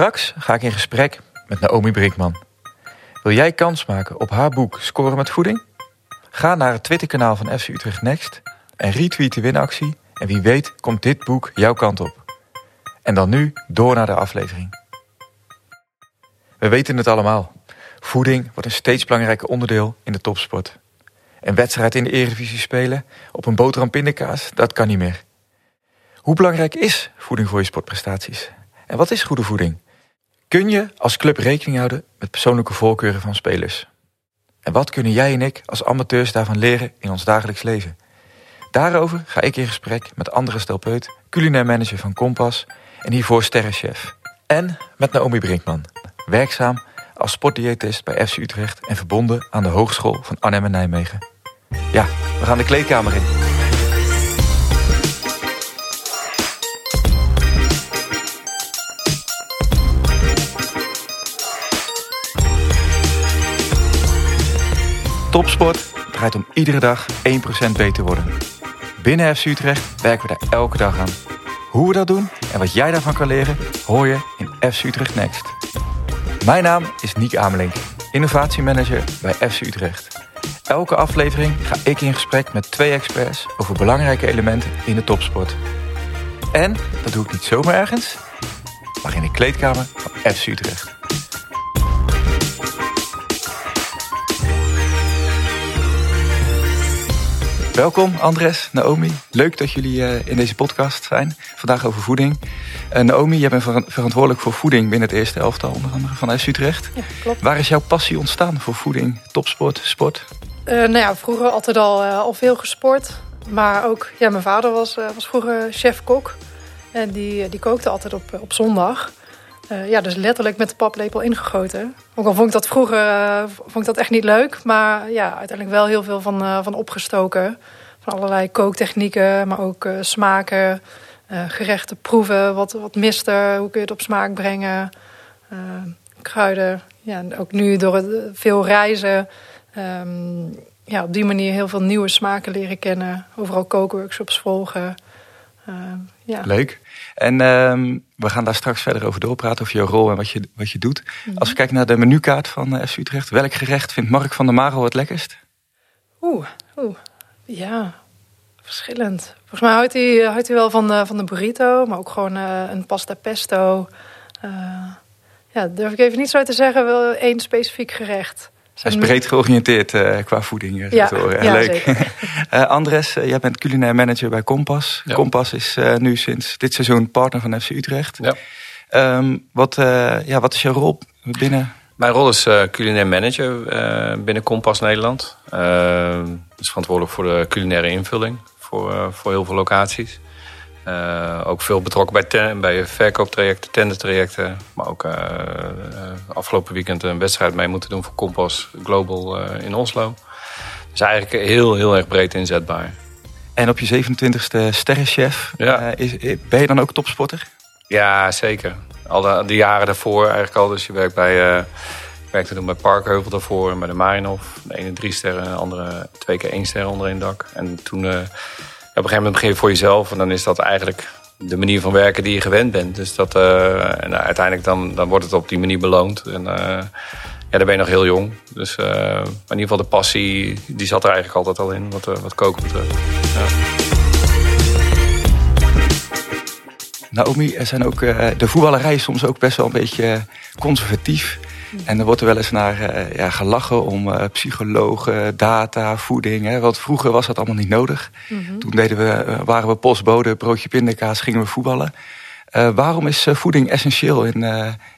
Straks ga ik in gesprek met Naomi Brinkman. Wil jij kans maken op haar boek Scoren met Voeding? Ga naar het Twitterkanaal van FC Utrecht Next en retweet de winactie. En wie weet komt dit boek jouw kant op. En dan nu door naar de aflevering. We weten het allemaal. Voeding wordt een steeds belangrijker onderdeel in de topsport. Een wedstrijd in de Eredivisie spelen op een boterham pindakaas, dat kan niet meer. Hoe belangrijk is voeding voor je sportprestaties? En wat is goede voeding? Kun je als club rekening houden met persoonlijke voorkeuren van spelers? En wat kunnen jij en ik als amateurs daarvan leren in ons dagelijks leven? Daarover ga ik in gesprek met Andres Stelpeut, culinair manager van Kompas en hiervoor sterrenchef. En met Naomi Brinkman, werkzaam als sportdiëtist bij FC Utrecht en verbonden aan de Hogeschool van Arnhem en Nijmegen. Ja, we gaan de kleedkamer in. Topsport draait om iedere dag 1% beter worden. Binnen FC Utrecht werken we daar elke dag aan. Hoe we dat doen en wat jij daarvan kan leren, hoor je in FC Utrecht Next. Mijn naam is Niek Amelink, innovatiemanager bij FC Utrecht. Elke aflevering ga ik in gesprek met twee experts over belangrijke elementen in de topsport. En dat doe ik niet zomaar ergens, maar in de kleedkamer van FC Utrecht. Welkom Andres, Naomi. Leuk dat jullie uh, in deze podcast zijn. Vandaag over voeding. Uh, Naomi, jij bent ver verantwoordelijk voor voeding binnen het eerste elftal onder andere van FC Utrecht. Ja, klopt. Waar is jouw passie ontstaan voor voeding, topsport, sport? Uh, nou ja, vroeger altijd al, al veel gesport. Maar ook, ja, mijn vader was, was vroeger chef-kok. En die, die kookte altijd op, op zondag. Ja, dus letterlijk met de paplepel ingegoten. Ook al vond ik dat vroeger vond ik dat echt niet leuk. Maar ja, uiteindelijk wel heel veel van, van opgestoken. Van allerlei kooktechnieken, maar ook smaken, gerechten proeven. Wat, wat mist? Hoe kun je het op smaak brengen? kruiden. Ja, en ook nu door het, veel reizen... Um, ja, op die manier heel veel nieuwe smaken leren kennen. Overal kookworkshops volgen. Uh, ja. Leuk. En um, we gaan daar straks verder over doorpraten, over jouw rol en wat je, wat je doet. Mm -hmm. Als we kijken naar de menukaart van uh, FC Utrecht, welk gerecht vindt Mark van der Marel het lekkerst? Oeh, oeh. Ja, verschillend. Volgens mij houdt hij, houdt hij wel van de, van de burrito, maar ook gewoon uh, een pasta pesto. ja, durf ik even niet zo te zeggen, wel één specifiek gerecht. Hij is breed georiënteerd uh, qua voeding. Uh, ja, ja, leuk. uh, Andres, jij bent culinair manager bij Kompas. Ja. Kompas is nu sinds dit seizoen partner van FC Utrecht. Ja. Um, wat, ja, wat is jouw rol binnen? Mijn rol is culinair manager binnen Kompas Nederland. dus verantwoordelijk voor de culinaire invulling voor, voor heel veel locaties. Uh, ook veel betrokken bij, ten, bij verkooptrajecten, tendertrajecten. Maar ook uh, afgelopen weekend een wedstrijd mee moeten doen voor Kompas Global in Oslo. Dus eigenlijk heel, heel erg breed inzetbaar. En op je 27e sterrenchef, ja. is, ben je dan ook topsporter? Ja, zeker. Al de, de jaren daarvoor eigenlijk al. Dus je werkt bij... Werkte toen bij Parkheuvel daarvoor, bij de Marinhof. De ene drie sterren, de andere twee keer één ster onder één dak. En toen... Een gegeven moment begin je voor jezelf en dan is dat eigenlijk de manier van werken die je gewend bent. Dus dat, uh, en uiteindelijk dan, dan wordt het op die manier beloond. En uh, ja, dan ben je nog heel jong. Dus in ieder geval de passie, die zat er eigenlijk altijd al in, wat, wat koken betreft. Ja. Naomi, zijn ook, de voetballerij soms ook best wel een beetje conservatief. En er wordt er wel eens naar uh, ja, gelachen om uh, psychologen, data, voeding. Hè? Want vroeger was dat allemaal niet nodig. Mm -hmm. Toen deden we, uh, waren we postbode, broodje pindakaas, gingen we voetballen. waarom is voeding essentieel in,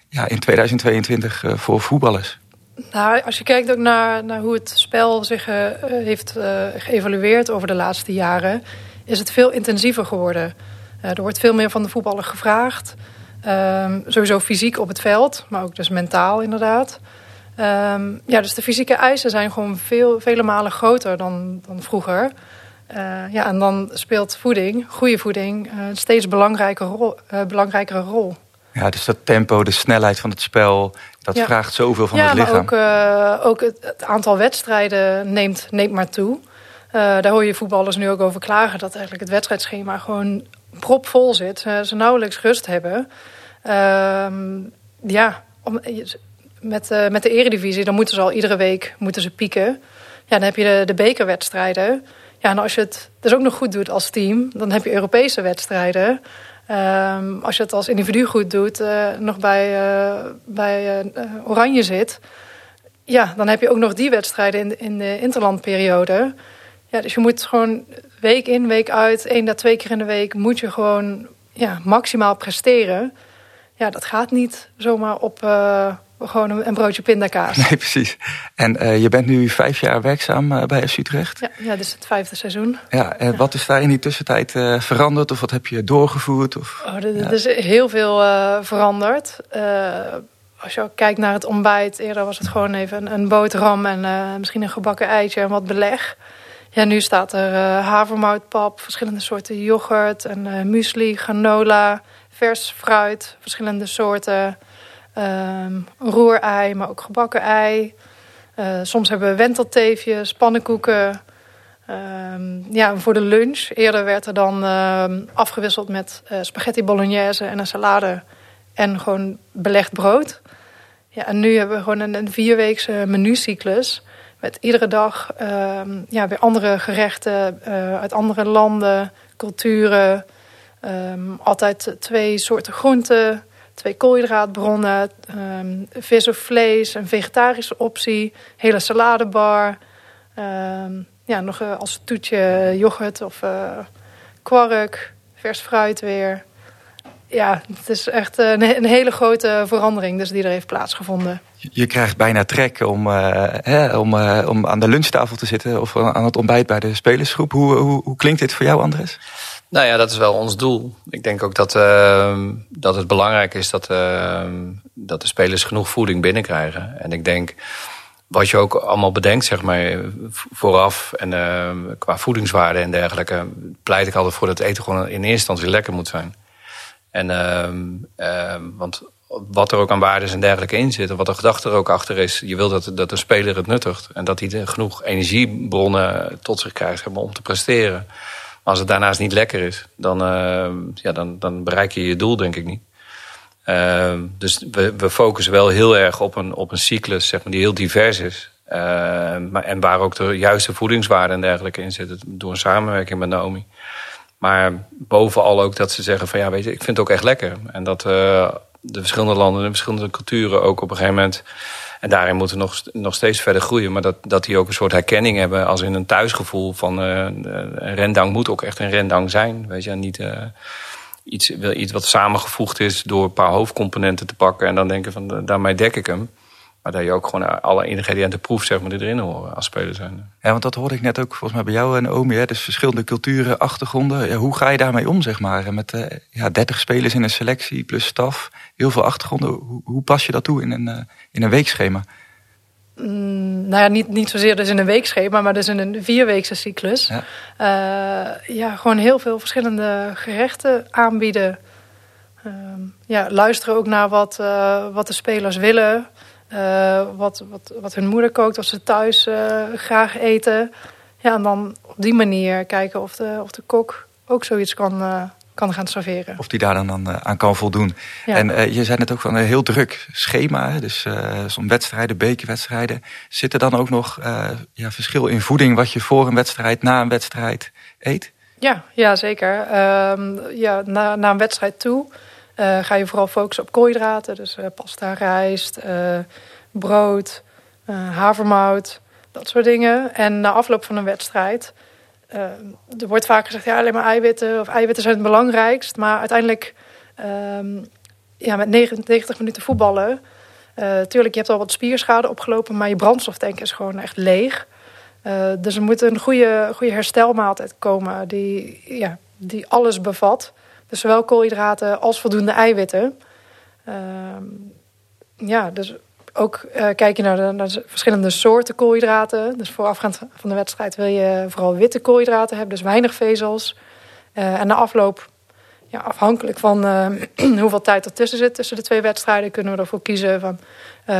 ja, in 2022 voor voetballers? Nou, als je kijkt ook naar, naar hoe het spel zich heeft geëvalueerd over de laatste jaren... is het veel intensiever geworden. er wordt veel meer van de voetballer gevraagd... Um, sowieso fysiek op het veld, maar ook dus mentaal inderdaad. Um, ja, dus de fysieke eisen zijn gewoon veel, vele malen groter dan, dan vroeger. Uh, ja, en dan speelt voeding, goede voeding, uh, een steeds belangrijke rol, uh, belangrijkere rol. Ja, dus dat tempo, de snelheid van het spel, dat ja. vraagt zoveel van ja, het lichaam. Ja, ook, ook het, het, aantal wedstrijden neemt, neemt maar toe. daar hoor je voetballers nu ook over klagen... dat eigenlijk het wedstrijdschema gewoon propvol zit. ze nauwelijks rust hebben... Um, ja, om, met, uh, met de eredivisie, dan moeten ze al iedere week moeten ze pieken. Ja, dan heb je de, de bekerwedstrijden. Ja, en als je het dus ook nog goed doet als team, dan heb je Europese wedstrijden. Um, als je het als individu goed doet, uh, nog bij, uh, bij Oranje zit... ja, dan heb je ook nog die wedstrijden in, in de interlandperiode. Ja, dus je moet gewoon week in, week uit, één à twee keer in de week... moet je gewoon ja, maximaal presteren. Ja, dat gaat niet zomaar op gewoon een, broodje pindakaas. Nee, precies. En uh, je bent nu vijf jaar werkzaam uh, bij FC Utrecht. Ja, ja, dus het vijfde seizoen. Ja, en wat is daar in die tussentijd veranderd? Of wat heb je doorgevoerd? Of, oh, er, ja. is heel veel veranderd. als je ook kijkt naar het ontbijt. Eerder was het gewoon even een, een boterham en misschien een gebakken eitje en wat beleg. Ja, nu staat er havermoutpap, verschillende soorten yoghurt en muesli, granola, vers fruit, verschillende soorten... Um, roerei, maar ook gebakken ei. Uh, soms hebben we wentelteefjes, pannenkoeken. Um, ja, voor de lunch. Eerder werd er dan uh, afgewisseld met uh, spaghetti bolognese en een salade. En gewoon belegd brood. Ja, en nu hebben we gewoon een, een vierweekse menucyclus. Met iedere dag um, ja, weer andere gerechten uh, uit andere landen, culturen. altijd twee soorten groenten twee koolhydraatbronnen, um, vis of vlees, een vegetarische optie, hele saladebar. Ja, nog uh, als toetje yoghurt of uh, kwark, vers fruit weer. Ja, het is echt een, een, hele grote verandering dus die er heeft plaatsgevonden. Je krijgt bijna trek om, uh, hè, om, om aan de lunchtafel te zitten of aan het ontbijt bij de spelersgroep. Hoe, hoe, hoe klinkt dit voor jou, Andres? Nou ja, dat is wel ons doel. Ik denk ook dat, uh, dat het belangrijk is dat, uh, dat de spelers genoeg voeding binnenkrijgen. En ik denk, wat je ook allemaal bedenkt, zeg maar, vooraf en uh, qua voedingswaarde en dergelijke, pleit ik altijd voor dat het eten gewoon in eerste instantie lekker moet zijn. En, want wat er ook aan waardes en dergelijke in zit, wat de gedachte er ook achter is, je wil dat, dat de speler het nuttigt en dat hij genoeg energiebronnen tot zich krijgt om te presteren als het daarnaast niet lekker is, dan, uh, ja, dan, dan bereik je je doel denk ik niet. Uh, dus we, we focussen wel heel erg op een, op een cyclus zeg maar, die heel divers is. Uh, maar, en waar ook de juiste voedingswaarden en dergelijke in zitten. Door een samenwerking met Naomi. Maar bovenal ook dat ze zeggen van ja, weet je, ik vind het ook echt lekker. En dat uh, de verschillende landen en verschillende culturen ook op een gegeven moment en daarin moeten we nog, nog steeds verder groeien. Maar dat, dat die ook een soort herkenning hebben als in een thuisgevoel van uh, een rendang moet ook echt een rendang zijn. Weet je, niet uh, iets, iets wat samengevoegd is door een paar hoofdcomponenten te pakken en dan denken van daarmee dek ik hem. Maar dat je ook gewoon alle ingrediënten proeft, zeg maar, die erin horen als speler zijn. Ja, want dat hoorde ik net ook volgens mij bij jou en Omi. Hè? Dus verschillende culturen, achtergronden. Ja, hoe ga je daarmee om, zeg maar? Met uh, ja, 30 spelers in een selectie plus staf, heel veel achtergronden. Hoe, hoe pas je dat toe in een, uh, in een weekschema? Mm, nou ja, niet, niet zozeer dus in een weekschema, maar dus in een vierweekse cyclus. Ja, uh, ja gewoon heel veel verschillende gerechten aanbieden. ja, luisteren ook naar wat, wat de spelers willen. Uh, wat, wat, wat hun moeder kookt, wat ze thuis uh, graag eten. Ja, en dan op die manier kijken of de, of de kok ook zoiets kan, uh, kan gaan serveren. Of die daar dan, dan aan kan voldoen. Ja. En je zei net ook van een heel druk schema. Dus zo'n wedstrijden, bekerwedstrijden. Zit er dan ook nog ja, verschil in voeding wat je voor een wedstrijd, na een wedstrijd eet? Ja, ja zeker. Um, ja, na, na een wedstrijd toe ga je vooral focussen op koolhydraten. Dus uh, pasta, rijst, uh, brood, havermout, dat soort dingen. En na afloop van een wedstrijd... er wordt vaak gezegd, ja, alleen maar eiwitten... of eiwitten zijn het belangrijkst. Maar uiteindelijk, um, ja, met 90 minuten voetballen... tuurlijk, je hebt al wat spierschade opgelopen... maar je brandstoftank is gewoon echt leeg. dus er moet een goede, goede herstelmaaltijd komen... die, ja, die alles bevat... Dus zowel koolhydraten als voldoende eiwitten. Uh, ja, dus ook uh, kijk je naar de, verschillende soorten koolhydraten. Dus voorafgaand van de wedstrijd wil je vooral witte koolhydraten hebben, dus weinig vezels. Uh, en na afloop, ja, afhankelijk van uh, hoeveel tijd er tussen zit tussen de twee wedstrijden, kunnen we ervoor kiezen van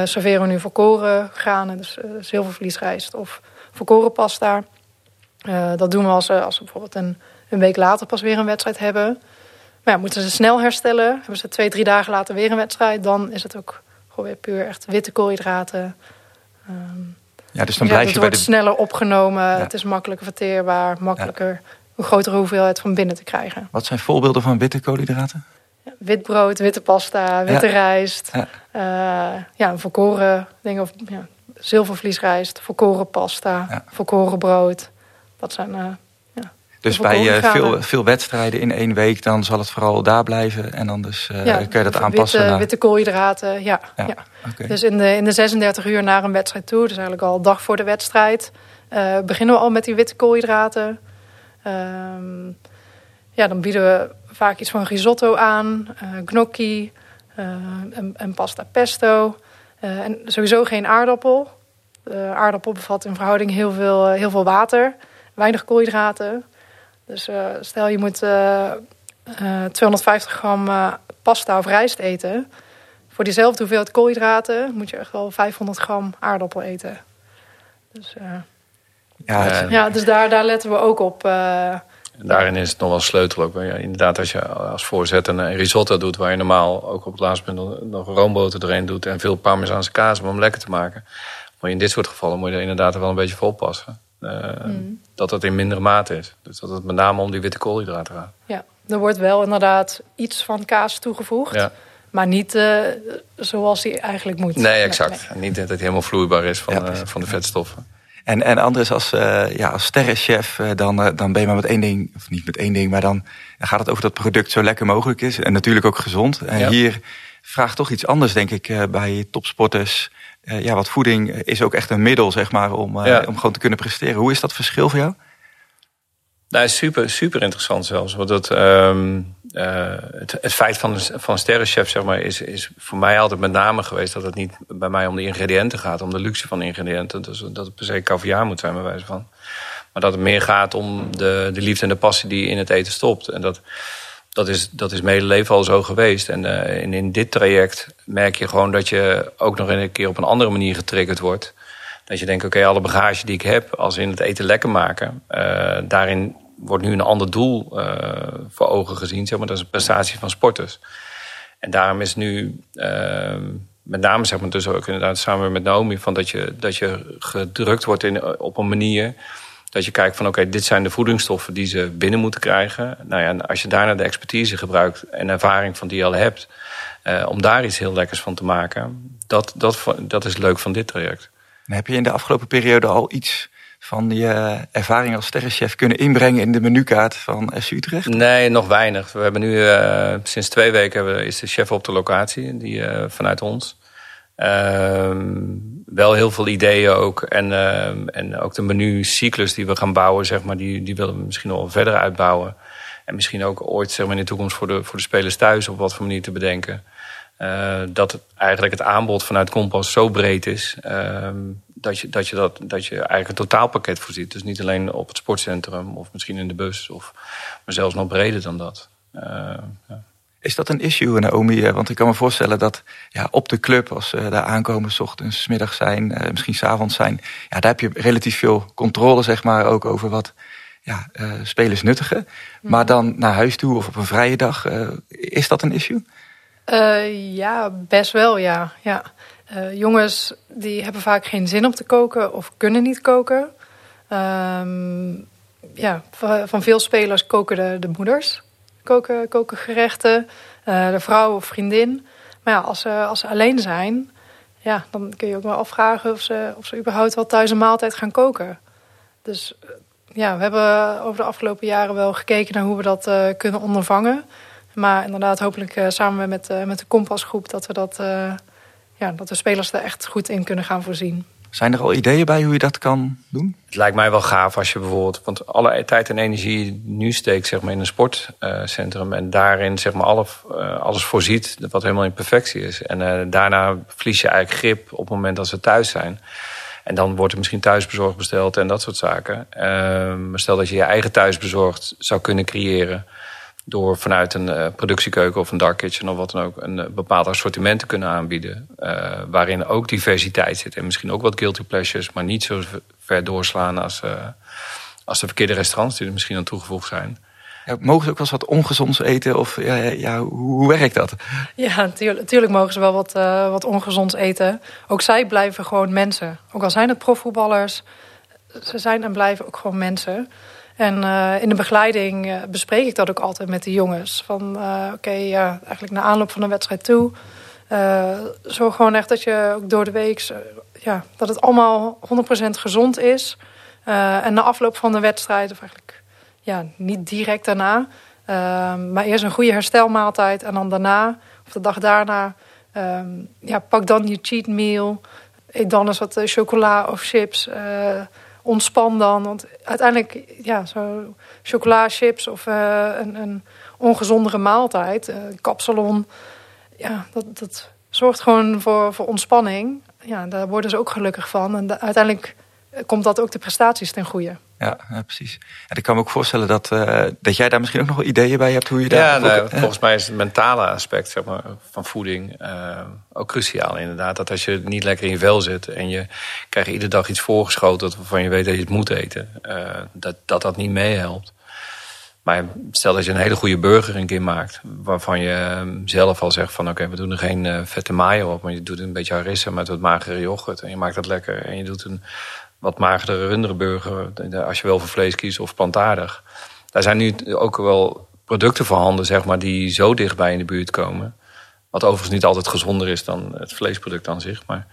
serveren we nu volkoren granen, dus, dus heel veel vliesrijst of volkoren pasta. dat doen we als, als we bijvoorbeeld een, een week later pas weer een wedstrijd hebben. Maar ja, moeten ze snel herstellen. Hebben ze twee, drie dagen later weer een wedstrijd. Dan is het ook gewoon weer puur echt witte koolhydraten. Ehm, Ja, dus dan ja, blijf het je bij wordt de... sneller opgenomen. Het is makkelijker verteerbaar. Makkelijker een grotere hoeveelheid van binnen te krijgen. Wat zijn voorbeelden van witte koolhydraten? Ja, wit brood, witte pasta, witte Ja. rijst. Ja. Ja, ja een volkoren dingen. Of, ja, zilvervliesrijst, volkoren pasta, Ja. volkoren brood. Dat zijn... eh, Dus bij eh, veel, veel wedstrijden in één week, dan zal het vooral daar blijven. En dan dus eh, ja, kun je dat witte, aanpassen. naar... Witte koolhydraten, ja. Ja. Dus in de, in de 36 uur naar een wedstrijd toe, dus eigenlijk al dag voor de wedstrijd, eh, beginnen we al met die witte koolhydraten. Ehm, ja, dan bieden we vaak iets van risotto aan, gnocchi en, en pasta pesto. En sowieso geen aardappel. De aardappel bevat in verhouding heel veel, heel veel water, weinig koolhydraten. Dus eh, stel je moet eh, eh, 250 gram eh, pasta of rijst eten. Voor diezelfde hoeveelheid koolhydraten moet je echt wel 500 gram aardappel eten. Dus, eh, ja, Eh, ja, dus daar, daar letten we ook op. eh, En daarin is het nog wel sleutel ook. Ja, inderdaad, als je als voorzet een, risotto doet... waar je normaal ook op het laatste punt nog- nog roomboter erin doet... en veel parmezaanse kaas om hem lekker te maken. Maar in dit soort gevallen moet je er inderdaad wel een beetje voor oppassen. Eh, Dat het in mindere mate is. Dus dat het met name om die witte koolhydraten gaat. ja, er wordt wel inderdaad iets van kaas toegevoegd. Ja. Maar niet eh, zoals die eigenlijk moet. Nee, exact. Niet dat het helemaal vloeibaar is van, Ja, eh, van de vetstoffen. En, en Andres, als, eh ja, als sterrenchef, dan, dan ben je maar met één ding, of niet met één ding, maar dan, dan gaat het over dat het product zo lekker mogelijk is. En natuurlijk ook gezond. En Ja. hier vraagt toch iets anders, denk ik, eh, bij topsporters. Eh, ja, wat voeding is ook echt een middel, zeg maar, om, eh, Ja. om gewoon te kunnen presteren. Hoe is dat verschil voor jou? Nou, is super, super interessant zelfs. Want dat, ehm, eh, het, het feit van van sterrenchef zeg maar, is, is voor mij altijd met name geweest... dat het niet bij mij om de ingrediënten gaat, om de luxe van de ingrediënten. Dus dat het per se caviar moet zijn, bij wijze van. Maar dat het meer gaat om de, de liefde en de passie die in het eten stopt. En dat, dat, is, dat is mijn al zo geweest. En eh, in, in dit traject merk je gewoon dat je ook nog een keer op een andere manier getriggerd wordt. Dat je denkt, oké, alle bagage die ik heb, als in het eten lekker maken, eh, daarin wordt nu een ander doel eh, voor ogen gezien. Zeg maar, dat is een prestatie van sporters. En daarom is nu, eh, met name zeg maar, dus ook inderdaad samen met Naomi, van dat, je, dat je gedrukt wordt in, op een manier dat je kijkt van oké, dit zijn de voedingsstoffen die ze binnen moeten krijgen. Nou ja, en als je daarna de expertise gebruikt en ervaring van die je al hebt, eh, om daar iets heel lekkers van te maken, dat, dat, dat is leuk van dit traject. En heb je in de afgelopen periode al iets van je ervaring als sterrenchef kunnen inbrengen in de menukaart van SU Utrecht? Nee, nog weinig. We hebben nu uh, sinds twee weken is de chef op de locatie, die uh, vanuit ons. Uh, wel heel veel ideeën ook. En, uh, en ook de menucyclus die we gaan bouwen, zeg maar, die, die willen we misschien nog verder uitbouwen. En misschien ook ooit zeg maar, in de toekomst voor de, voor de spelers thuis op wat voor manier te bedenken. Uh, dat eigenlijk het aanbod vanuit Kompas zo breed is. Uh, dat, je, dat, je dat, je eigenlijk een totaalpakket voorziet. Dus niet alleen op het sportcentrum of misschien in de bus. Of, maar zelfs nog breder dan dat. Ja. Is dat een issue, Naomi? Want ik kan me voorstellen dat ja, op de club, als ze daar aankomen, s ochtends, s middags zijn, uh, misschien s'avonds zijn, ja, daar heb je relatief veel controle, zeg maar, ook over wat ja, uh, spelers nuttigen. Mm. Maar dan naar huis toe of op een vrije dag, uh, is dat een issue? Ja, best wel, ja. ja. Jongens die hebben vaak geen zin om te koken of kunnen niet koken. Um, ja, van veel spelers koken de, de moeders. Koken, koken gerechten, uh, de vrouw of vriendin. Maar ja, als ze, als ze alleen zijn, ja, dan kun je ook wel afvragen of ze, of ze überhaupt wel thuis een maaltijd gaan koken. Dus ja, we hebben over de afgelopen jaren wel gekeken naar hoe we dat uh, kunnen ondervangen. Maar inderdaad, hopelijk samen met, met de Kompasgroep dat we dat, ja, dat de spelers er echt goed in kunnen gaan voorzien. Zijn er al ideeën bij hoe je dat kan doen? Het lijkt mij wel gaaf als je bijvoorbeeld, want alle tijd en energie nu steekt zeg maar, in een sportcentrum en daarin zeg maar, alle, alles voorziet wat helemaal in perfectie is. En daarna verlies je eigenlijk grip op het moment dat ze thuis zijn. En dan wordt er misschien thuisbezorgd besteld en dat soort zaken. maar stel dat je je eigen thuisbezorgd zou kunnen creëren door vanuit een uh, productiekeuken of een dark kitchen of wat dan ook een uh, bepaald assortiment te kunnen aanbieden. Uh, waarin ook diversiteit zit en misschien ook wat guilty pleasures, maar niet zo ver doorslaan als, als de verkeerde restaurants die er misschien aan toegevoegd zijn. Ja, mogen ze ook wel eens wat ongezonds eten? Of ja, ja hoe, hoe, werkt dat? Ja, natuurlijk, natuurlijk mogen ze wel wat, uh, wat ongezonds eten. Ook zij blijven gewoon mensen. Ook al zijn het profvoetballers, ze zijn en blijven ook gewoon mensen. En uh, in de begeleiding uh, bespreek ik dat ook altijd met de jongens. Van oké, okay, ja, eigenlijk na aanloop van de wedstrijd toe. zorg gewoon echt dat je ook door de week... ja, dat het allemaal 100% gezond is. en na afloop van de wedstrijd, of eigenlijk ja, niet direct daarna. Um, maar eerst een goede herstelmaaltijd en dan daarna, of de dag daarna, um, ja, pak dan je cheat meal. Eet dan eens wat chocola of chips. Ontspan dan. Want uiteindelijk, ja, zo chocola, chips of uh, een, een, ongezondere maaltijd, uh, kapsalon. Ja, dat, dat zorgt gewoon voor, voor ontspanning. Ja, daar worden ze ook gelukkig van. En uiteindelijk komt dat ook de prestaties ten goede. Ja, ja, precies. En ik kan me ook voorstellen dat, uh, dat jij daar misschien ook nog wel ideeën bij hebt hoe je daar. Ja, nou, volgens mij is het mentale aspect zeg maar, van voeding uh, ook cruciaal. Inderdaad, dat als je niet lekker in je vel zit en je krijgt iedere dag iets voorgeschoten waarvan je weet dat je het moet eten, uh, dat, dat dat niet meehelpt. Maar stel dat je een hele goede burger een keer maakt, waarvan je zelf al zegt van oké, okay, we doen er geen vette mayo op, maar je doet een beetje harissa met wat magere yoghurt en je maakt dat lekker en je doet een wat magere runderburger, als je wel voor vlees kiest of plantaardig. Daar zijn nu ook wel producten voorhanden, zeg maar, die zo dichtbij in de buurt komen. Wat overigens niet altijd gezonder is dan het vleesproduct aan zich. Maar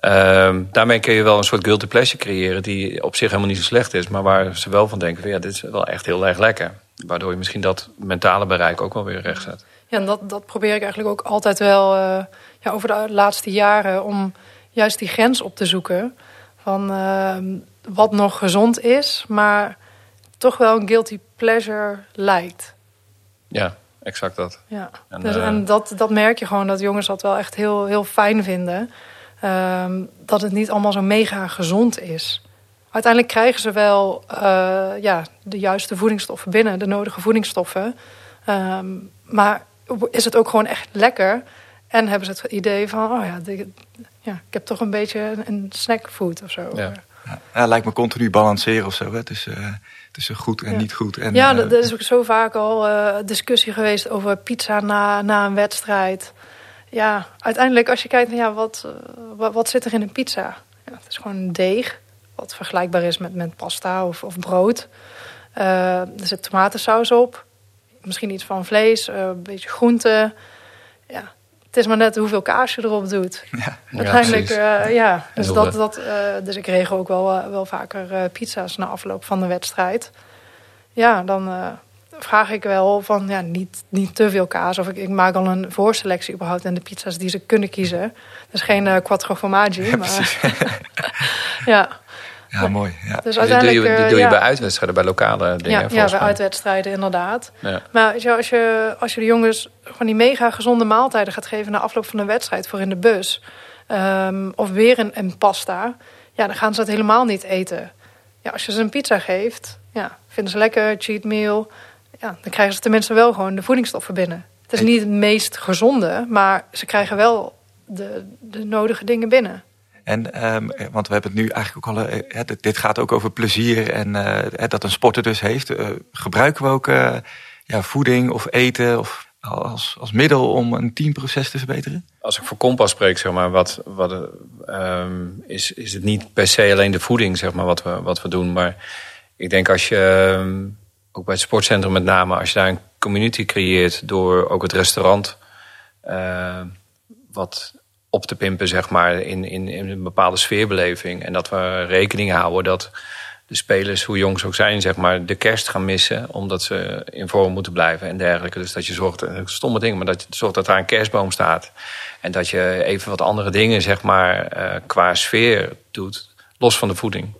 uh, daarmee kun je wel een soort guilty pleasure creëren die op zich helemaal niet zo slecht is. Maar waar ze wel van denken van ja, dit is wel echt heel erg lekker. Waardoor je misschien dat mentale bereik ook wel weer recht zet. Ja, en dat, dat probeer ik eigenlijk ook altijd wel uh, ja, over de laatste jaren om juist die grens op te zoeken. Van uh, wat nog gezond is, maar toch wel een guilty pleasure lijkt. Ja, exact dat. Ja. En, dus, uh... en dat, dat merk je gewoon dat jongens dat wel echt heel, heel fijn vinden. Uh, dat het niet allemaal zo mega gezond is. Uiteindelijk krijgen ze wel uh, ja, de juiste voedingsstoffen binnen, de nodige voedingsstoffen. Ehm, maar is het ook gewoon echt lekker? En hebben ze het idee van, oh ja, ja ik heb toch een beetje een snackfood of zo. Ja. Ja, lijkt me continu balanceren of zo, hè? Tussen, uh, tussen goed en niet goed. En, ja, er is ook zo vaak al uh, discussie geweest over pizza na, na een wedstrijd. Ja, uiteindelijk als je kijkt naar ja, wat, uh, wat, wat, zit er in een pizza? Ja, het is gewoon een deeg, wat vergelijkbaar is met, met pasta of, of brood. er zit tomatensaus op, misschien iets van vlees, een beetje groente. Ja, het is maar net hoeveel kaas je erop doet. Ja, Uiteindelijk, ja. Uh, ja. Dus, dat, dat, uh, dus ik regel ook wel, uh, wel vaker pizza's na afloop van de wedstrijd. Ja, dan vraag ik wel van ja, niet, niet te veel kaas. Of ik, ik maak al een voorselectie überhaupt in de pizza's die ze kunnen kiezen. Dus geen quattro formaggi. Ja, maar, ja. Ja, mooi. Ja. Dus uiteindelijk, doe je, doe je ja. bij uitwedstrijden, bij lokale dingen? Ja, ja bij uitwedstrijden inderdaad. Ja. Maar als je, als je de jongens van die mega gezonde maaltijden gaat geven... na afloop van een wedstrijd voor in de bus... Um, of weer een, een, pasta, ja, dan gaan ze dat helemaal niet eten. Ja, als je ze een pizza geeft, ja, vinden ze lekker, cheat meal... Ja, dan krijgen ze tenminste wel gewoon de voedingsstoffen binnen. Het is niet het meest gezonde, maar ze krijgen wel de, de nodige dingen binnen. En, um, want we hebben het nu eigenlijk ook al. Uh, dit, gaat ook over plezier en uh, dat een sporter dus heeft. Uh, gebruiken we ook ja, voeding of eten of als, als middel om een teamproces te verbeteren? Als ik voor Kompas spreek, zeg maar, wat, wat, um, is, is het niet per se alleen de voeding, zeg maar, wat we, wat we doen. Maar ik denk als je, um, ook bij het sportcentrum met name, als je daar een community creëert door ook het restaurant wat op te pimpen, zeg maar, in, in, een bepaalde sfeerbeleving. En dat we rekening houden dat de spelers, hoe jong ze ook zijn, zeg maar, de kerst gaan missen. Omdat ze in vorm moeten blijven en dergelijke. Dus dat je zorgt, stomme dingen, maar dat je zorgt dat daar een kerstboom staat. En dat je even wat andere dingen, zeg maar, uh, qua sfeer doet, los van de voeding.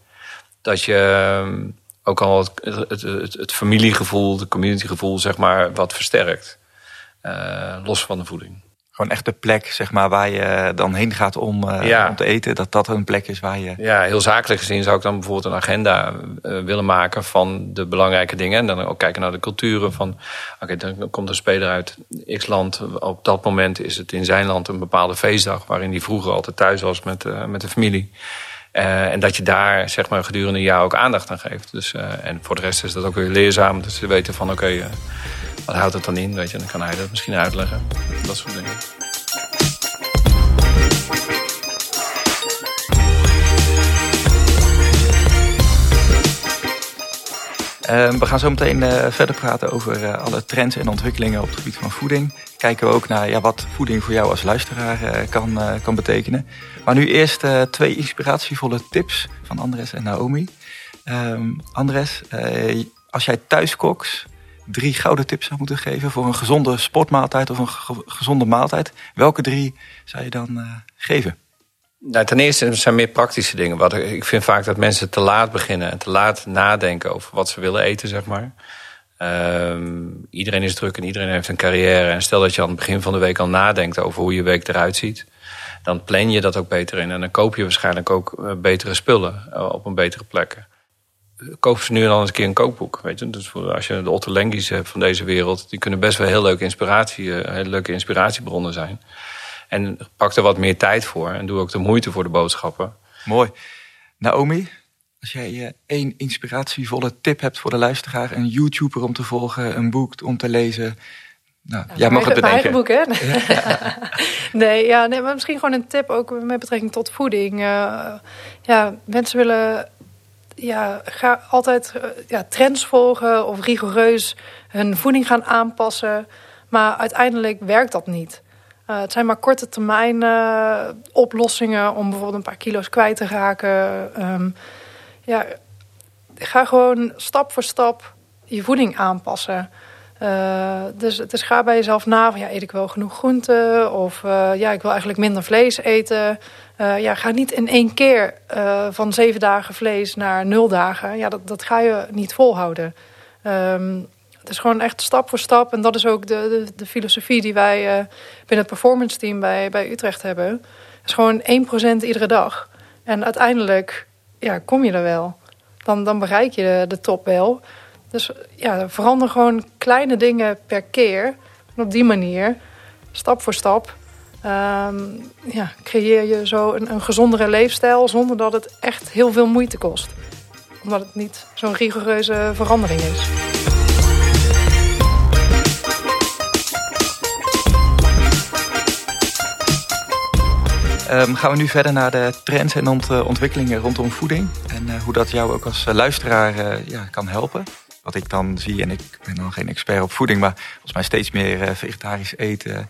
Dat je uh, ook al het, het, het, familiegevoel, de communitygevoel, zeg maar, wat versterkt. Los van de voeding gewoon echt de plek zeg maar, waar je dan heen gaat om, uh, ja. om te eten. Dat dat een plek is waar je. Ja, heel zakelijk gezien zou ik dan bijvoorbeeld een agenda uh, willen maken van de belangrijke dingen. En dan ook kijken naar de culturen van. Oké, okay, dan komt een speler uit X land. Op dat moment is het in zijn land een bepaalde feestdag. waarin hij vroeger altijd thuis was met, uh, met de familie. en dat je daar zeg maar, gedurende een jaar ook aandacht aan geeft. Dus, en voor de rest is dat ook weer leerzaam. Dat ze weten van oké, wat houdt het dan in? Weet je, dan kan hij dat misschien uitleggen. Dat soort dingen. Ehm, we gaan zo meteen uh, verder praten over uh, alle trends en ontwikkelingen op het gebied van voeding. Kijken we ook naar ja, wat voeding voor jou als luisteraar uh, kan, kan betekenen. Maar nu eerst twee inspiratievolle tips van Andres en Naomi. Um, Andres, als jij thuis koks drie gouden tips zou moeten geven voor een gezonde sportmaaltijd of een ge gezonde maaltijd, welke drie zou je dan geven? Nou, ten eerste zijn meer praktische dingen. Wat ik vind vaak dat mensen te laat beginnen en te laat nadenken over wat ze willen eten, zeg maar. Um, iedereen is druk en iedereen heeft een carrière. En stel dat je aan het begin van de week al nadenkt over hoe je week eruit ziet, dan plan je dat ook beter in. En dan koop je waarschijnlijk ook eh, betere spullen eh, op een betere plek. Koop ze nu en dan eens een keer een kookboek. Weet je? Dus als je de Otto Lengi's hebt van deze wereld, die kunnen best wel heel leuke, inspiratie, eh, hele leuke inspiratiebronnen zijn. En pak er wat meer tijd voor en doe ook de moeite voor de boodschappen. Mooi. Naomi, als jij eh, één inspiratievolle tip hebt voor de luisteraar, een YouTuber om te volgen, een boek om te lezen. Nou, nou jij mag het bedenken. Mijn boek, hè? nee, ja, nee, maar misschien gewoon een tip ook met betrekking tot voeding. Uh, ja, mensen willen ja, ga altijd uh, ja, trends volgen of rigoureus hun voeding gaan aanpassen. Maar uiteindelijk werkt dat niet. Uh, het zijn maar korte termijn uh, oplossingen om bijvoorbeeld een paar kilo's kwijt te raken. Um, ja, ga gewoon stap voor stap je voeding aanpassen. Uh, dus, dus ga bij jezelf na van ja, eet ik wel genoeg groenten? Of ja, ik wil eigenlijk minder vlees eten. Ja, ga niet in één keer van zeven dagen vlees naar nul dagen. Ja, dat, dat ga je niet volhouden. Um, het is gewoon echt stap voor stap. En dat is ook de, de, de filosofie die wij uh, binnen het performance team bij, bij Utrecht hebben. Het is gewoon 1% iedere dag. En uiteindelijk ja, kom je er wel. Dan, dan bereik je de, de top wel. Dus ja, verander gewoon kleine dingen per keer. En op die manier, stap voor stap, um, ja, creëer je zo een, een gezondere leefstijl zonder dat het echt heel veel moeite kost. Omdat het niet zo'n rigoureuze verandering is. Um, gaan we nu verder naar de trends en ont ontwikkelingen rondom voeding. En uh, hoe dat jou ook als uh, luisteraar ja, kan helpen. Wat ik dan zie, en ik ben dan geen expert op voeding, maar volgens mij steeds meer vegetarisch eten.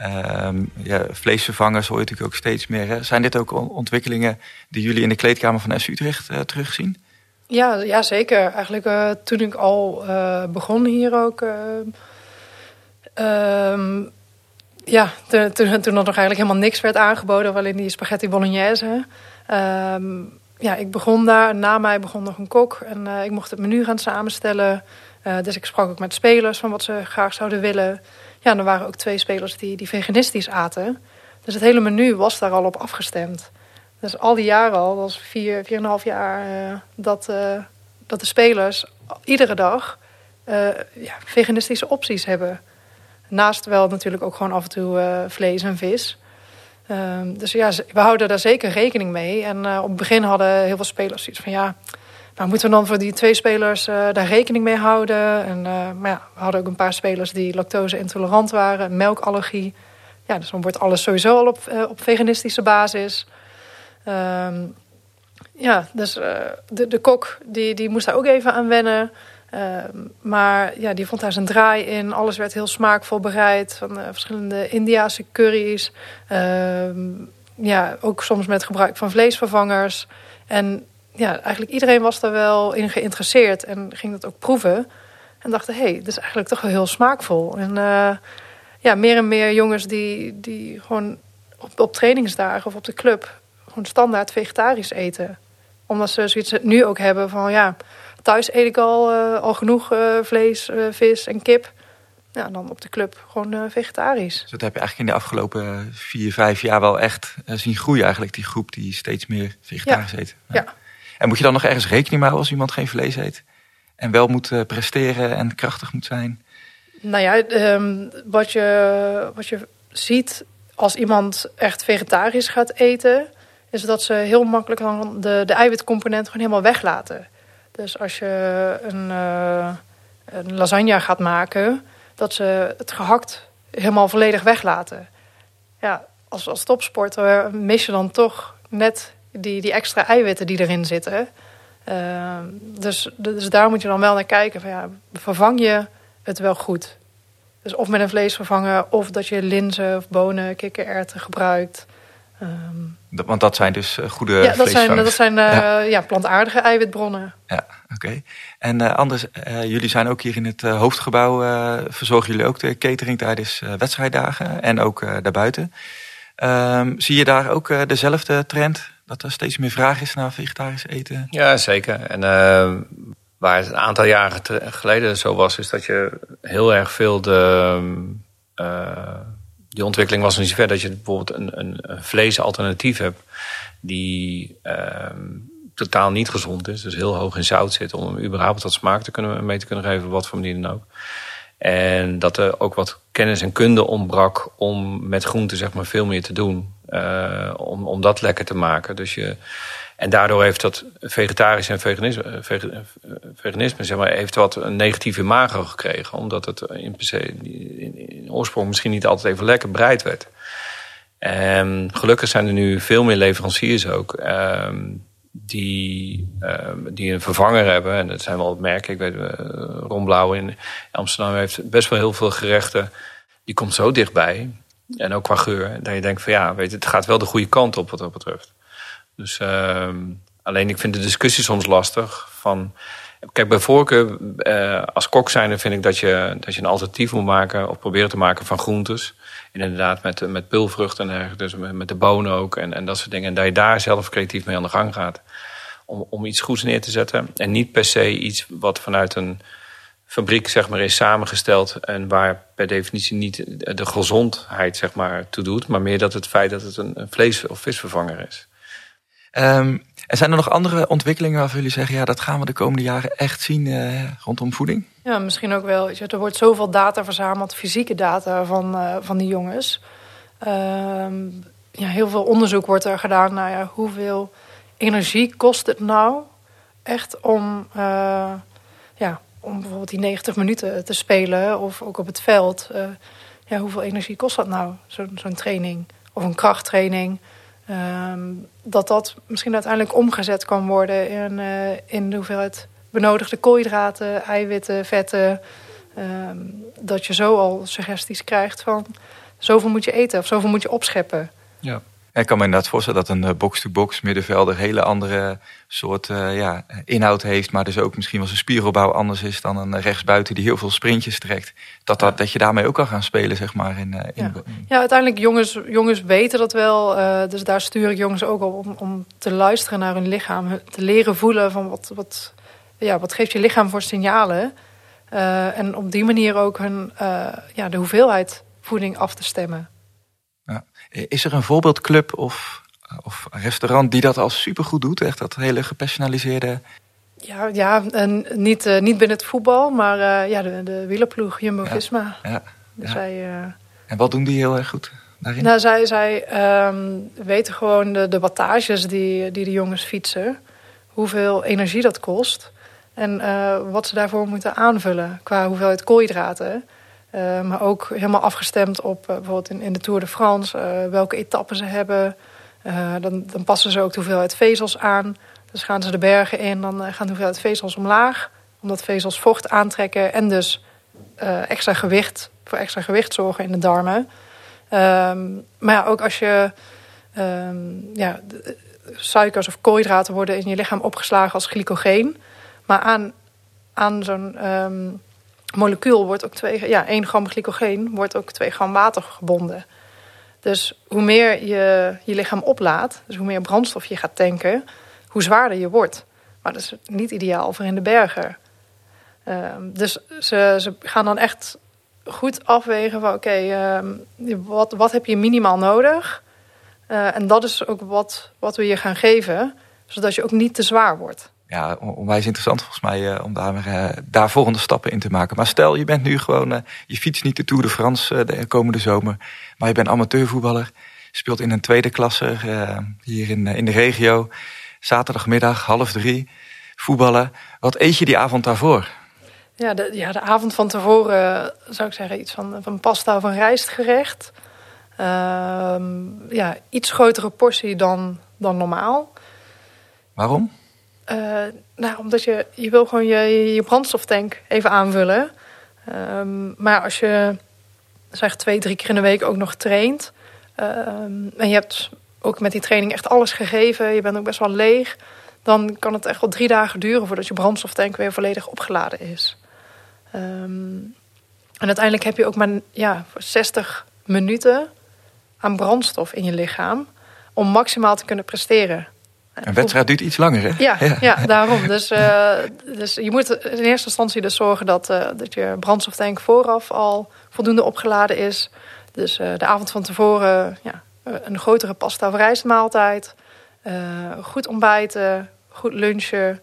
Um, ja, vleesvervangers hoor je natuurlijk ook steeds meer. Hè. Zijn dit ook ontwikkelingen die jullie in de kleedkamer van SU Utrecht terugzien? Ja, ja, zeker. Eigenlijk toen ik al begon hier ook... Um, ja, toen, toen, er nog eigenlijk helemaal niks werd aangeboden, in die spaghetti bolognese. Ehm, ja, ik begon daar. Na mij begon nog een kok. En ik mocht het menu gaan samenstellen. Dus ik sprak ook met spelers van wat ze graag zouden willen. Ja, er waren ook twee spelers die, die veganistisch aten. Dus het hele menu was daar al op afgestemd. Dus al die jaren al, dat was vier, vier en een half jaar... Uh, dat, dat de spelers iedere dag ja, veganistische opties hebben... Naast wel natuurlijk ook gewoon af en toe vlees en vis. Um, dus ja, we houden daar zeker rekening mee. En op het begin hadden heel veel spelers iets van ja... Nou, moeten we dan voor die twee spelers uh, daar rekening mee houden? En, maar ja, we hadden ook een paar spelers die lactose-intolerant waren, melkallergie. Ja, dus dan wordt alles sowieso al op, op veganistische basis. Um, ja, dus de, de kok die, die moest daar ook even aan wennen. Ehm, maar ja, die vond daar zijn draai in. Alles werd heel smaakvol bereid. Van verschillende Indiase curry's. Ehm, ja, ook soms met gebruik van vleesvervangers. En ja, eigenlijk iedereen was daar wel in geïnteresseerd. En ging dat ook proeven. En dachten, hé, hey, dit is eigenlijk toch wel heel smaakvol. En uh, ja, meer en meer jongens die, die gewoon op, op trainingsdagen of op de club... gewoon standaard vegetarisch eten. Omdat ze zoiets nu ook hebben van, ja Thuis eet ik al, uh, al genoeg uh, vlees, vis en kip. Ja, dan op de club gewoon vegetarisch. Dus dat heb je eigenlijk in de afgelopen vier, vijf jaar wel echt zien groeien eigenlijk. Die groep die steeds meer vegetarisch ja. eet. Ja. En moet je dan nog ergens rekening mee houden als iemand geen vlees eet? En wel moet presteren en krachtig moet zijn? Nou ja, um, wat, je, wat je ziet als iemand echt vegetarisch gaat eten is dat ze heel makkelijk dan de, de eiwitcomponent gewoon helemaal weglaten. Dus als je een, uh, een lasagne gaat maken, dat ze het gehakt helemaal volledig weglaten. Ja, als, als topsporter mis je dan toch net die, die extra eiwitten die erin zitten. Uh, dus, dus daar moet je dan wel naar kijken. Van ja, vervang je het wel goed? Dus of met een vleesvervanger, of dat je linzen of bonen, kikkererwten gebruikt. Um, want dat zijn dus uh, goede Ja, dat zijn, dat zijn uh, ja. ja. plantaardige eiwitbronnen. Ja, oké. Okay. En uh, Anders, jullie zijn ook hier in het hoofdgebouw. verzorgen jullie ook de catering tijdens wedstrijddagen en ook daarbuiten. Um, zie je daar ook dezelfde trend? Dat er steeds meer vraag is naar vegetarisch eten? Ja, zeker. En ehm, waar het een aantal jaren geleden zo was, is dat je heel erg veel de. Uh, die ontwikkeling was niet zo ver dat je bijvoorbeeld een, een, een vleesalternatief hebt die uh, totaal niet gezond is, dus heel hoog in zout zit, om hem überhaupt wat smaak te kunnen, mee te kunnen geven, wat voor manier dan ook. En dat er ook wat kennis en kunde ontbrak om met groenten zeg maar veel meer te doen. Uh, om, om dat lekker te maken. Dus je, en daardoor heeft dat vegetarisch en veganisme, eh, eh, veganisme zeg maar, heeft wat een negatieve imago gekregen. Omdat het in, in, in oorsprong misschien niet altijd even lekker bereid werd. En gelukkig zijn er nu veel meer leveranciers ook. Um, die, um, die een vervanger hebben. En dat zijn wel merken. Ik weet, Ron Blauw in Amsterdam heeft best wel heel veel gerechten. Die komt zo dichtbij. En ook qua geur. Dat je denkt van ja, weet je, het gaat wel de goede kant op wat dat betreft. Dus uh, alleen ik vind de discussie soms lastig. Van, kijk, bij voorkeur uh, als kok zijnde vind ik dat je, dat je een alternatief moet maken. Of proberen te maken van groentes. En inderdaad met, met pulvruchten en dus met, met de bonen ook. En, en dat soort dingen. En dat je daar zelf creatief mee aan de gang gaat. Om, om iets goeds neer te zetten. En niet per se iets wat vanuit een fabriek zeg maar, is samengesteld en waar per definitie niet de gezondheid zeg maar, toe doet, maar meer dat het feit dat het een, vlees- of visvervanger is. Um, en zijn er nog andere ontwikkelingen waarvan jullie zeggen, ja, dat gaan we de komende jaren echt zien uh, rondom voeding? Ja, misschien ook wel. Er wordt zoveel data verzameld, fysieke data van, uh, van die jongens. Um, ja, heel veel onderzoek wordt er gedaan naar ja, hoeveel energie kost het nou echt om uh, ja, om bijvoorbeeld die 90 minuten te spelen of ook op het veld. Uh, ja, hoeveel energie kost dat nou, zo'n training of een krachttraining? Um, dat dat misschien uiteindelijk omgezet kan worden in, uh, in de hoeveelheid benodigde koolhydraten, eiwitten, vetten. Um, dat je zo al suggesties krijgt van zoveel moet je eten of zoveel moet je opscheppen. Ja. Ik kan me inderdaad voorstellen dat een eh, box-to-box middenvelder hele andere soort uh, ja, inhoud heeft. Maar dus ook misschien wel zijn spieropbouw anders is dan een rechtsbuiten die heel veel sprintjes trekt. Dat, dat, dat je daarmee ook kan gaan spelen, zeg maar. In, uh, in ja. ja, uiteindelijk jongens, jongens weten dat wel. Uh, dus daar stuur ik jongens ook op om, om te luisteren naar hun lichaam. Te leren voelen van wat, wat, ja, wat geeft je lichaam voor signalen. en op die manier ook hun, ja, de hoeveelheid voeding af te stemmen. Is er een voorbeeldclub of, of restaurant die dat al supergoed doet? Echt dat hele gepersonaliseerde... Ja, ja en niet, uh, niet binnen het voetbal, maar uh, ja, de, de wielerploeg Jumbo-Visma. Ja, ja, dus zij, uh, en wat doen die heel erg goed daarin? Nou, zij, zij um, weten gewoon de, de wattages die, die de jongens fietsen. Hoeveel energie dat kost. En wat ze daarvoor moeten aanvullen qua hoeveelheid koolhydraten. Uh, maar ook helemaal afgestemd op uh, bijvoorbeeld in, in, de Tour de France, uh, welke etappen ze hebben. dan, dan, passen ze ook de hoeveelheid vezels aan. Dus gaan ze de bergen in, dan gaan de hoeveelheid vezels omlaag. Omdat vezels vocht aantrekken en dus extra gewicht, voor extra gewicht zorgen in de darmen. Um, maar ja, ook als je um, ja, suikers of koolhydraten worden in je lichaam opgeslagen als glycogeen. Maar aan, aan zo'n... Molecuul wordt ook twee, ja, 1 gram glycogeen wordt ook 2 gram water gebonden. Dus hoe meer je je lichaam oplaadt, dus hoe meer brandstof je gaat tanken, hoe zwaarder je wordt. Maar dat is niet ideaal voor in de bergen. Uh, dus ze, ze gaan dan echt goed afwegen van oké, uh, wat, wat heb je minimaal nodig? Uh, en dat is ook wat, wat we je gaan geven, zodat je ook niet te zwaar wordt ja, onwijs interessant volgens mij uh, om daar, uh, daar volgende stappen in te maken. Maar stel, je bent nu gewoon, uh, je fietst niet de Tour de France de komende zomer, maar je bent amateurvoetballer. speelt in een tweede klasse hier in, in de regio. Zaterdagmiddag, half drie, voetballen. Wat eet je die avond daarvoor? Ja, de, ja, de avond van tevoren zou ik zeggen iets van, van pasta of een rijstgerecht. Ehm, ja, iets grotere portie dan, dan normaal. Waarom? Uh, nou, omdat je, je wil gewoon je, je brandstoftank even aanvullen. Um, maar als je zeg twee, drie keer in de week ook nog traint... Um, en je hebt ook met die training echt alles gegeven... je bent ook best wel leeg... dan kan het echt wel drie dagen duren... voordat je brandstoftank weer volledig opgeladen is. Um, en uiteindelijk heb je ook maar ja, 60 minuten aan brandstof in je lichaam... om maximaal te kunnen presteren. Een wedstrijd duurt iets langer, hè? Ja, ja. daarom. Dus, uh, dus je moet in eerste instantie dus zorgen dat, uh, dat je brandstoftank vooraf al voldoende opgeladen is. Dus uh, de avond van tevoren ja, een grotere pasta of rijstmaaltijd. goed ontbijten, goed lunchen.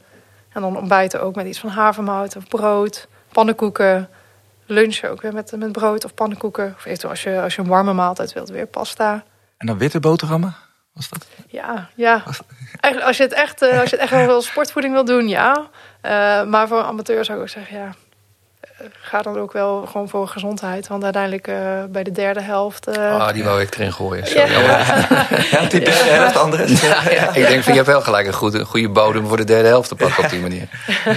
En dan ontbijten ook met iets van havermout of brood, pannenkoeken. Lunchen ook weer met, met brood of pannenkoeken. Of eventueel als je, als je een warme maaltijd wilt, weer pasta. En dan witte boterhammen? Was dat? Ja, ja. Eigenlijk, als je het echt, als je het echt wel sportvoeding wil doen, ja. Uh, maar voor een amateur zou ik ook zeggen, ja. Ga dan ook wel gewoon voor gezondheid. Want uiteindelijk bij de derde helft... Ah, die wou ik erin gooien. Sorry. Ja, ja die derde helft, Andres. Ja, ja, ik denk van, je hebt wel gelijk een goede, goede bodem voor de derde helft te pakken op die manier.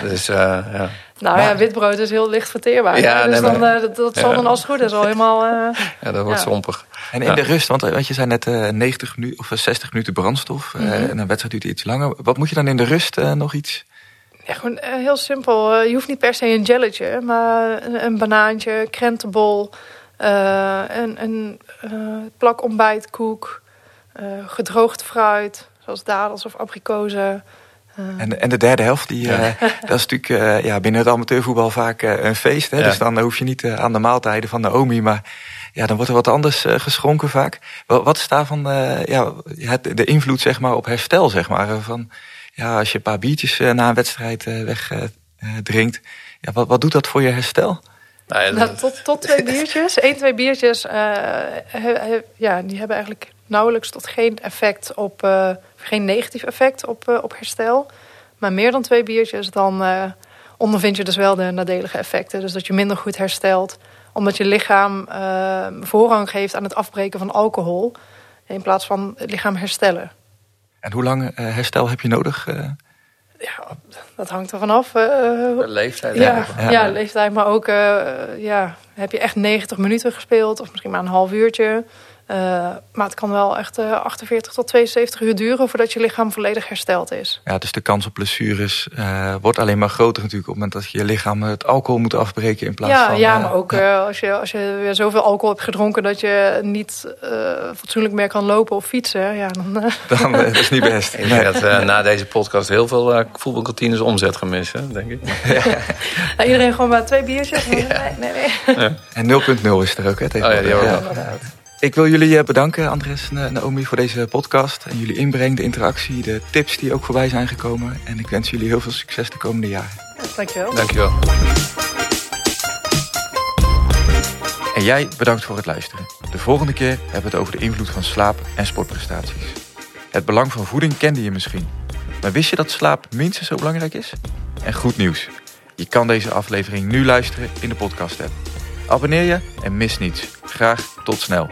Dus, ja. Nou maar, ja, witbrood is heel licht verteerbaar. Ja, dus nee, dan, maar, dat, dat zal dan als het goed is al helemaal... ja, dat wordt zompig. En in de rust, want, want je zei net uh, 90 minuten of 60 minuten brandstof. Mm -hmm. uh, en een wedstrijd duurt iets langer. Wat moet je dan in de rust uh, nog iets? Ja, gewoon heel simpel. je hoeft niet per se een jelletje, maar een, een banaantje, krentenbol, een, een plak ontbijtkoek, gedroogd fruit, zoals dadels of abrikozen. En, en de derde helft, die, ja. uh, dat is natuurlijk uh, ja, binnen het amateurvoetbal vaak uh, een feest. Hè? Ja. Dus dan hoef je niet aan de maaltijden van Naomi, maar ja, dan wordt er wat anders geschonken vaak. Wat is daarvan ja, de invloed zeg maar, op herstel? Zeg maar, van, ja, als je een paar biertjes na een wedstrijd wegdrinkt, ja, wat, wat doet dat voor je herstel? Nou, nou, tot, tot twee biertjes. Eén, twee biertjes, he, ja, die hebben eigenlijk nauwelijks tot geen effect op geen negatief effect op, uh, op herstel. Maar meer dan twee biertjes, dan uh, ondervind je dus wel de nadelige effecten. Dus dat je minder goed herstelt. Omdat je lichaam uh, voorrang geeft aan het afbreken van alcohol. In plaats van het lichaam herstellen. En hoe lang herstel heb je nodig? Ja, dat hangt er vanaf. de leeftijd. Ja, ja, ja, leeftijd. Maar ook ja, heb je echt 90 minuten gespeeld. Of misschien maar een half uurtje. Uh, maar het kan wel echt uh, 48 tot 72 uur duren voordat je lichaam volledig hersteld is. Ja, dus de kans op blessures uh, wordt alleen maar groter natuurlijk op het moment dat je lichaam het alcohol moet afbreken in plaats ja, van... Ja, maar ook ja. als, je, als je weer zoveel alcohol hebt gedronken dat je niet fatsoenlijk meer kan lopen of fietsen, ja, dan... dan dat is niet best. Ik denk dat na deze podcast heel veel voetbalkantines omzet gaan missen, denk ik. Ja. nou, iedereen gewoon maar twee biertjes? Nee, nee, nee. En 0.0 is er ook, hè? Oh ja, die ook ik wil jullie bedanken, Andres en Naomi, voor deze podcast. En jullie inbreng, de interactie, de tips die ook voorbij zijn gekomen. En ik wens jullie heel veel succes de komende jaren. Ja, dankjewel. Dankjewel. En jij bedankt voor het luisteren. De volgende keer hebben we het over de invloed van slaap en sportprestaties. Het belang van voeding kende je misschien. Maar wist je dat slaap minstens zo belangrijk is? En goed nieuws. Je kan deze aflevering nu luisteren in de podcast app. Abonneer je en mis niets. Graag tot snel.